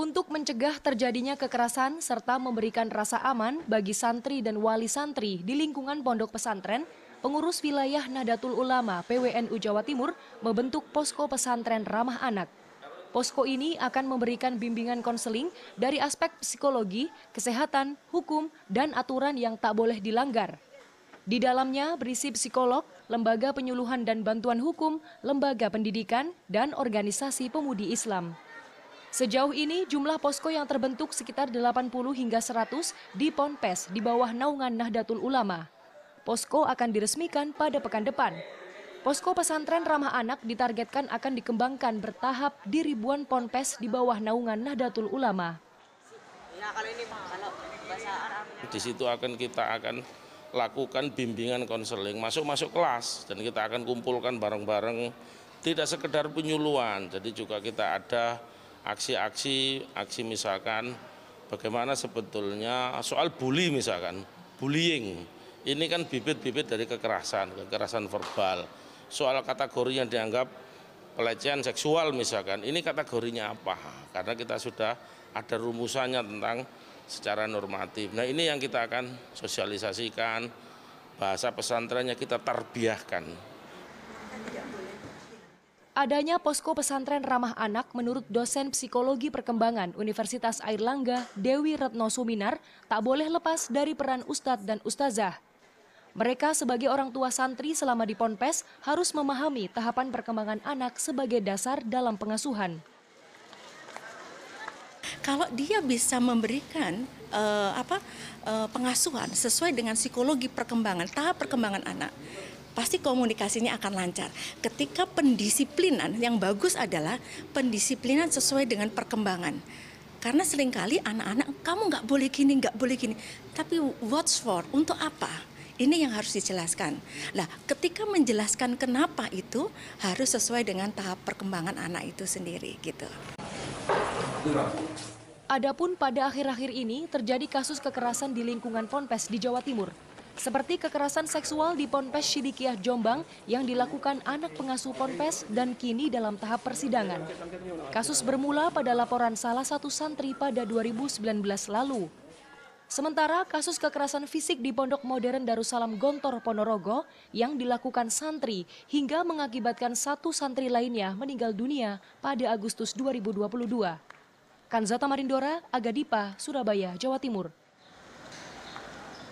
Untuk mencegah terjadinya kekerasan serta memberikan rasa aman bagi santri dan wali santri di lingkungan pondok pesantren, pengurus wilayah Nahdlatul Ulama PWNU Jawa Timur membentuk posko pesantren ramah anak. Posko ini akan memberikan bimbingan konseling dari aspek psikologi, kesehatan, hukum, dan aturan yang tak boleh dilanggar. Di dalamnya berisi psikolog, lembaga penyuluhan dan bantuan hukum, lembaga pendidikan, dan organisasi pemudi Islam. Sejauh ini jumlah posko yang terbentuk sekitar 80 hingga 100 di Ponpes di bawah naungan Nahdlatul Ulama. Posko akan diresmikan pada pekan depan. Posko pesantren ramah anak ditargetkan akan dikembangkan bertahap di ribuan ponpes di bawah naungan Nahdlatul Ulama. Ya kalau ini kalau bahasa Arabnya. Di situ akan kita akan lakukan bimbingan konseling, masuk-masuk kelas dan kita akan kumpulkan bareng-bareng tidak sekedar penyuluhan, jadi juga kita ada aksi-aksi, aksi misalkan bagaimana sebetulnya soal bully misalkan, bullying. Ini kan bibit-bibit dari kekerasan, kekerasan verbal. Soal kategori yang dianggap pelecehan seksual misalkan, ini kategorinya apa? Karena kita sudah ada rumusannya tentang secara normatif. Nah ini yang kita akan sosialisasikan, bahasa pesantrennya kita terbiahkan. Adanya posko pesantren ramah anak menurut dosen psikologi perkembangan Universitas Airlangga Dewi Retno Suminar tak boleh lepas dari peran ustadz dan ustazah. Mereka sebagai orang tua santri selama di Ponpes harus memahami tahapan perkembangan anak sebagai dasar dalam pengasuhan. Kalau dia bisa memberikan uh, apa uh, pengasuhan sesuai dengan psikologi perkembangan tahap perkembangan anak, pasti komunikasinya akan lancar. Ketika pendisiplinan yang bagus adalah pendisiplinan sesuai dengan perkembangan. Karena sering kali anak-anak kamu nggak boleh gini, nggak boleh gini. Tapi what's for? Untuk apa? Ini yang harus dijelaskan. Nah, ketika menjelaskan kenapa itu harus sesuai dengan tahap perkembangan anak itu sendiri gitu. Adapun pada akhir-akhir ini terjadi kasus kekerasan di lingkungan Ponpes di Jawa Timur. Seperti kekerasan seksual di Ponpes Sidikiah Jombang yang dilakukan anak pengasuh Ponpes dan kini dalam tahap persidangan. Kasus bermula pada laporan salah satu santri pada 2019 lalu. Sementara kasus kekerasan fisik di Pondok Modern Darussalam Gontor Ponorogo yang dilakukan santri hingga mengakibatkan satu santri lainnya meninggal dunia pada Agustus 2022. Kanzata Marindora, Agadipa, Surabaya, Jawa Timur.